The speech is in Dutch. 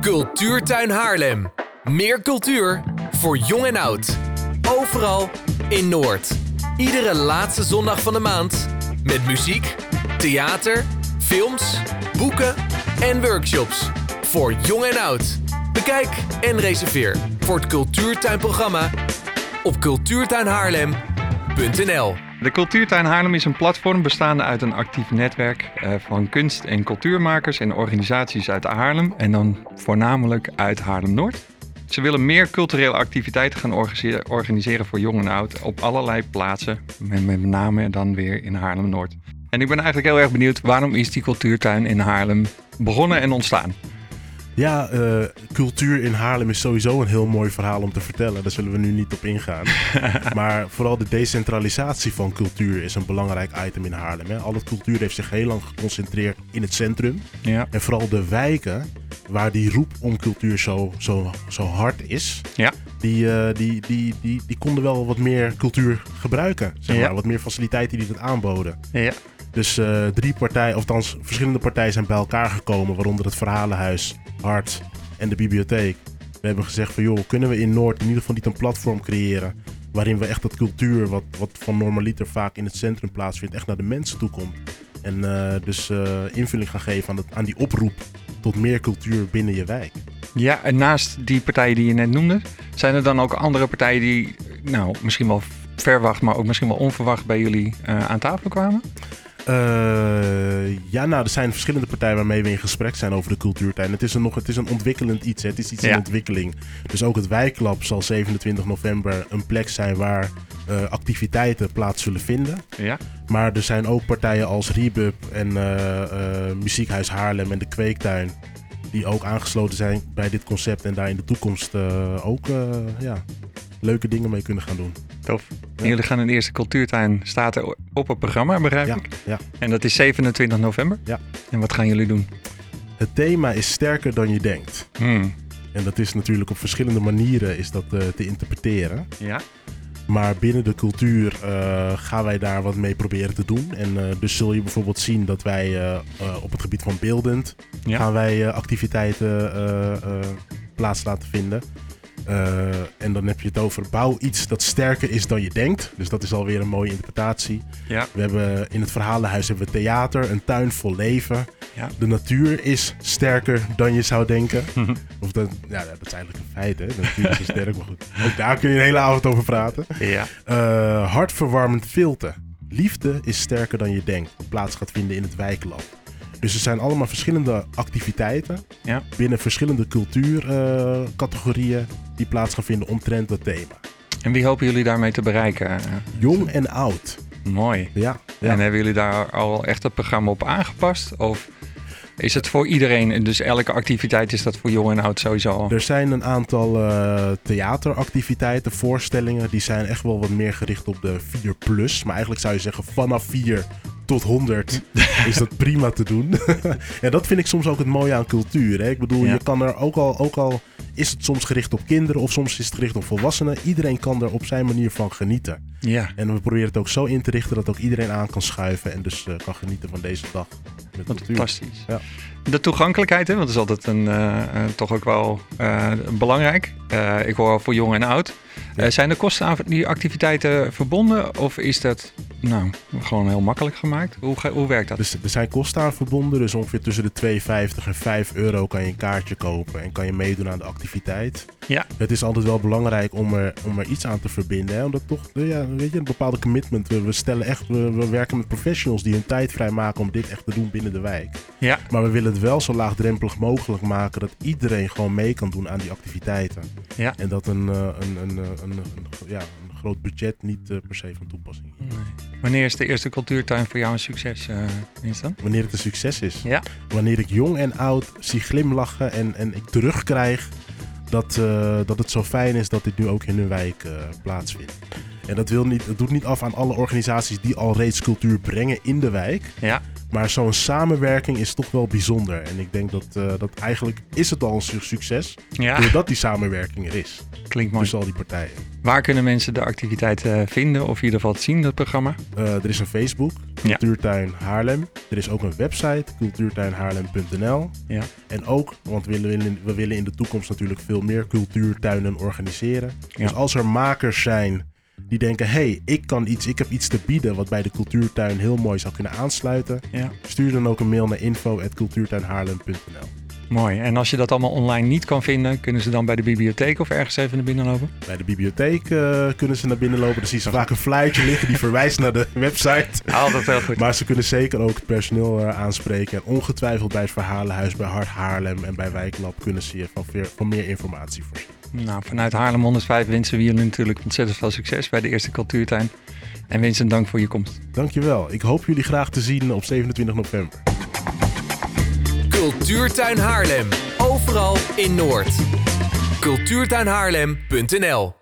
Cultuurtuin Haarlem. Meer cultuur voor jong en oud. Overal in Noord. Iedere laatste zondag van de maand. Met muziek, theater, films, boeken en workshops. Voor jong en oud. Bekijk en reserveer voor het Cultuurtuinprogramma op cultuurtuinhaarlem.nl. De Cultuurtuin Haarlem is een platform bestaande uit een actief netwerk eh, van kunst- en cultuurmakers en organisaties uit Haarlem en dan voornamelijk uit Haarlem-Noord. Ze willen meer culturele activiteiten gaan organiseren, voor jong en oud op allerlei plaatsen, met, met name dan weer in Haarlem-Noord. En ik ben eigenlijk heel erg benieuwd, waarom is die cultuurtuin in Haarlem begonnen en ontstaan? Ja, eh, cultuur in Haarlem is sowieso een heel mooi verhaal om te vertellen. Daar zullen we nu niet op ingaan. maar vooral de decentralisatie van cultuur is een belangrijk item in Haarlem. Hè. Al het cultuur heeft zich heel lang geconcentreerd in het centrum. Ja. En vooral de wijken waar die roep om cultuur zo, zo, zo hard is, Ja. die, eh, die, die, die, die konden wel wat meer cultuur gebruiken. Zeg Ja. Wat meer faciliteiten die dat aanboden. Ja. Dus eh, drie partijen, of althans verschillende partijen zijn bij elkaar gekomen, waaronder het Verhalenhuis, Hart en de bibliotheek. We hebben gezegd van joh, kunnen we in Noord in ieder geval niet een platform creëren waarin we echt dat cultuur, wat, wat van normaliter vaak in het centrum plaatsvindt, echt naar de mensen toe komt. En eh, dus eh, invulling gaan geven aan, aan die oproep tot meer cultuur binnen je wijk. Ja, en naast die partijen die je net noemde, zijn er dan ook andere partijen die, nou, misschien wel verwacht, maar ook misschien wel onverwacht bij jullie aan tafel kwamen? Eh, ja, nou, er zijn verschillende partijen waarmee we in gesprek zijn over de cultuurtuin. Het is een, nog, het is een ontwikkelend iets, hè. het is iets in ontwikkeling. Dus ook het Wijklab zal 27 november een plek zijn waar eh, activiteiten plaats zullen vinden. Ja. Maar er zijn ook partijen als Rebub en eh, Muziekhuis Haarlem en de Kweektuin... die ook aangesloten zijn bij dit concept en daar in de toekomst ook ja, leuke dingen mee kunnen gaan doen. Tof. Jullie gaan een eerste cultuurtuin, staat er op het programma, begrijp Ja, ik? ja. En dat is 27 november? Ja. En wat gaan jullie doen? Het thema is sterker dan je denkt. Hmm. En dat is natuurlijk op verschillende manieren is dat, eh, te interpreteren. Ja. Maar binnen de cultuur eh, gaan wij daar wat mee proberen te doen. En eh, dus zul je bijvoorbeeld zien dat wij op het gebied van beeldend... Ja. gaan wij activiteiten plaats laten vinden. Eh, en dan heb je het over bouw iets dat sterker is dan je denkt. Dus dat is alweer een mooie interpretatie. Ja. We hebben in het verhalenhuis hebben we theater, een tuin vol leven. Ja. De natuur is sterker dan je zou denken. Of dat, ja, dat is eigenlijk een feit, hè? De natuur is sterk, maar goed. Ook daar kun je een hele avond over praten. Ja. Eh, hartverwarmend filter. Liefde is sterker dan je denkt. Dat plaats gaat vinden in het wijklab. Dus er zijn allemaal verschillende activiteiten Ja. binnen verschillende cultuurcategorieën die plaats gaan vinden omtrent dat thema. En wie hopen jullie daarmee te bereiken? Jong en oud. mooi. Ja, ja. En hebben jullie daar al echt het programma op aangepast? Of is het voor iedereen? En Dus elke activiteit is dat voor jong en oud sowieso? Er zijn een aantal eh, theateractiviteiten, voorstellingen, die zijn echt wel wat meer gericht op de 4 plus. Maar eigenlijk zou je zeggen vanaf 4 tot 100 is dat prima te doen. en dat vind ik soms ook het mooie aan cultuur. Hè? Ik bedoel, Ja. je kan er ook al, ook al is het soms gericht op kinderen of soms is het gericht op volwassenen. Iedereen kan er op zijn manier van genieten. Ja. En we proberen het ook zo in te richten dat ook iedereen aan kan schuiven en dus eh, kan genieten van deze dag. Met Wat cultuur. fantastisch. Ja. De toegankelijkheid, hè, want dat is altijd een, eh, eh, toch ook wel belangrijk. Ik hoor al voor jong en oud. Ja. Zijn de kosten aan die activiteiten verbonden? Of is dat nou, gewoon heel makkelijk gemaakt? Hoe, werkt dat? Dus er zijn kosten aan verbonden. Dus ongeveer tussen de 2,50 en 5 euro kan je een kaartje kopen en kan je meedoen aan de activiteit. Ja. Het is altijd wel belangrijk om er, om er iets aan te verbinden. Hè? Omdat toch, eh, ja, weet je, een bepaalde commitment. We, we stellen echt, we, we werken met professionals die hun tijd vrijmaken om dit echt te doen binnen de wijk. Ja. Maar we willen het wel zo laagdrempelig mogelijk maken dat iedereen gewoon mee kan doen aan die activiteiten. Ja. En dat een, eh, een, een, eh, een, een, ja, een groot budget niet per se van toepassing is. Nee. Wanneer is de eerste cultuurtuin voor jou een succes, eh Winston? Wanneer het een succes is. Ja. Wanneer ik jong en oud zie glimlachen en, en ik terugkrijg dat, eh, dat het zo fijn is dat dit nu ook in hun wijk eh, plaatsvindt. En dat, wil niet, dat doet niet af aan alle organisaties die al reeds cultuur brengen in de wijk. Ja. Maar zo'n samenwerking is toch wel bijzonder. En ik denk dat, uh, dat eigenlijk is het al een succes. Ja. Doordat die samenwerking er is. Klinkt mooi. Tussen al die partijen. Waar kunnen mensen de activiteiten vinden of in ieder geval zien, dat programma? Uh, er is een Facebook, Cultuurtuin Haarlem. Er is ook een website, cultuurtuinhaarlem.nl. Ja. En ook, want we willen, we willen in de toekomst natuurlijk veel meer cultuurtuinen organiseren. Ja. Dus als er makers zijn die denken: hey, ik kan iets, ik heb iets te bieden wat bij de cultuurtuin heel mooi zou kunnen aansluiten. Ja. Stuur dan ook een mail naar info.cultuurtuinhaarlem.nl. Mooi. En als je dat allemaal online niet kan vinden, kunnen ze dan bij de bibliotheek of ergens even naar binnen lopen? Bij de bibliotheek uh, kunnen ze naar binnen lopen. Dan zien ze vaak een flyertje liggen die verwijst naar de website. Altijd heel goed. Maar ze kunnen zeker ook het personeel uh, aanspreken. En ongetwijfeld bij het Verhalenhuis, bij Hart Haarlem en bij Wijklab kunnen ze je van, van meer informatie voorzien. Nou, vanuit Haarlem 105 wensen we jullie natuurlijk ontzettend veel succes bij de eerste cultuurtuin. En Vincent, dank voor je komst. Dankjewel. Ik hoop jullie graag te zien op 27 november. Cultuurtuin Haarlem. Overal in Noord. Cultuurtuinhaarlem.nl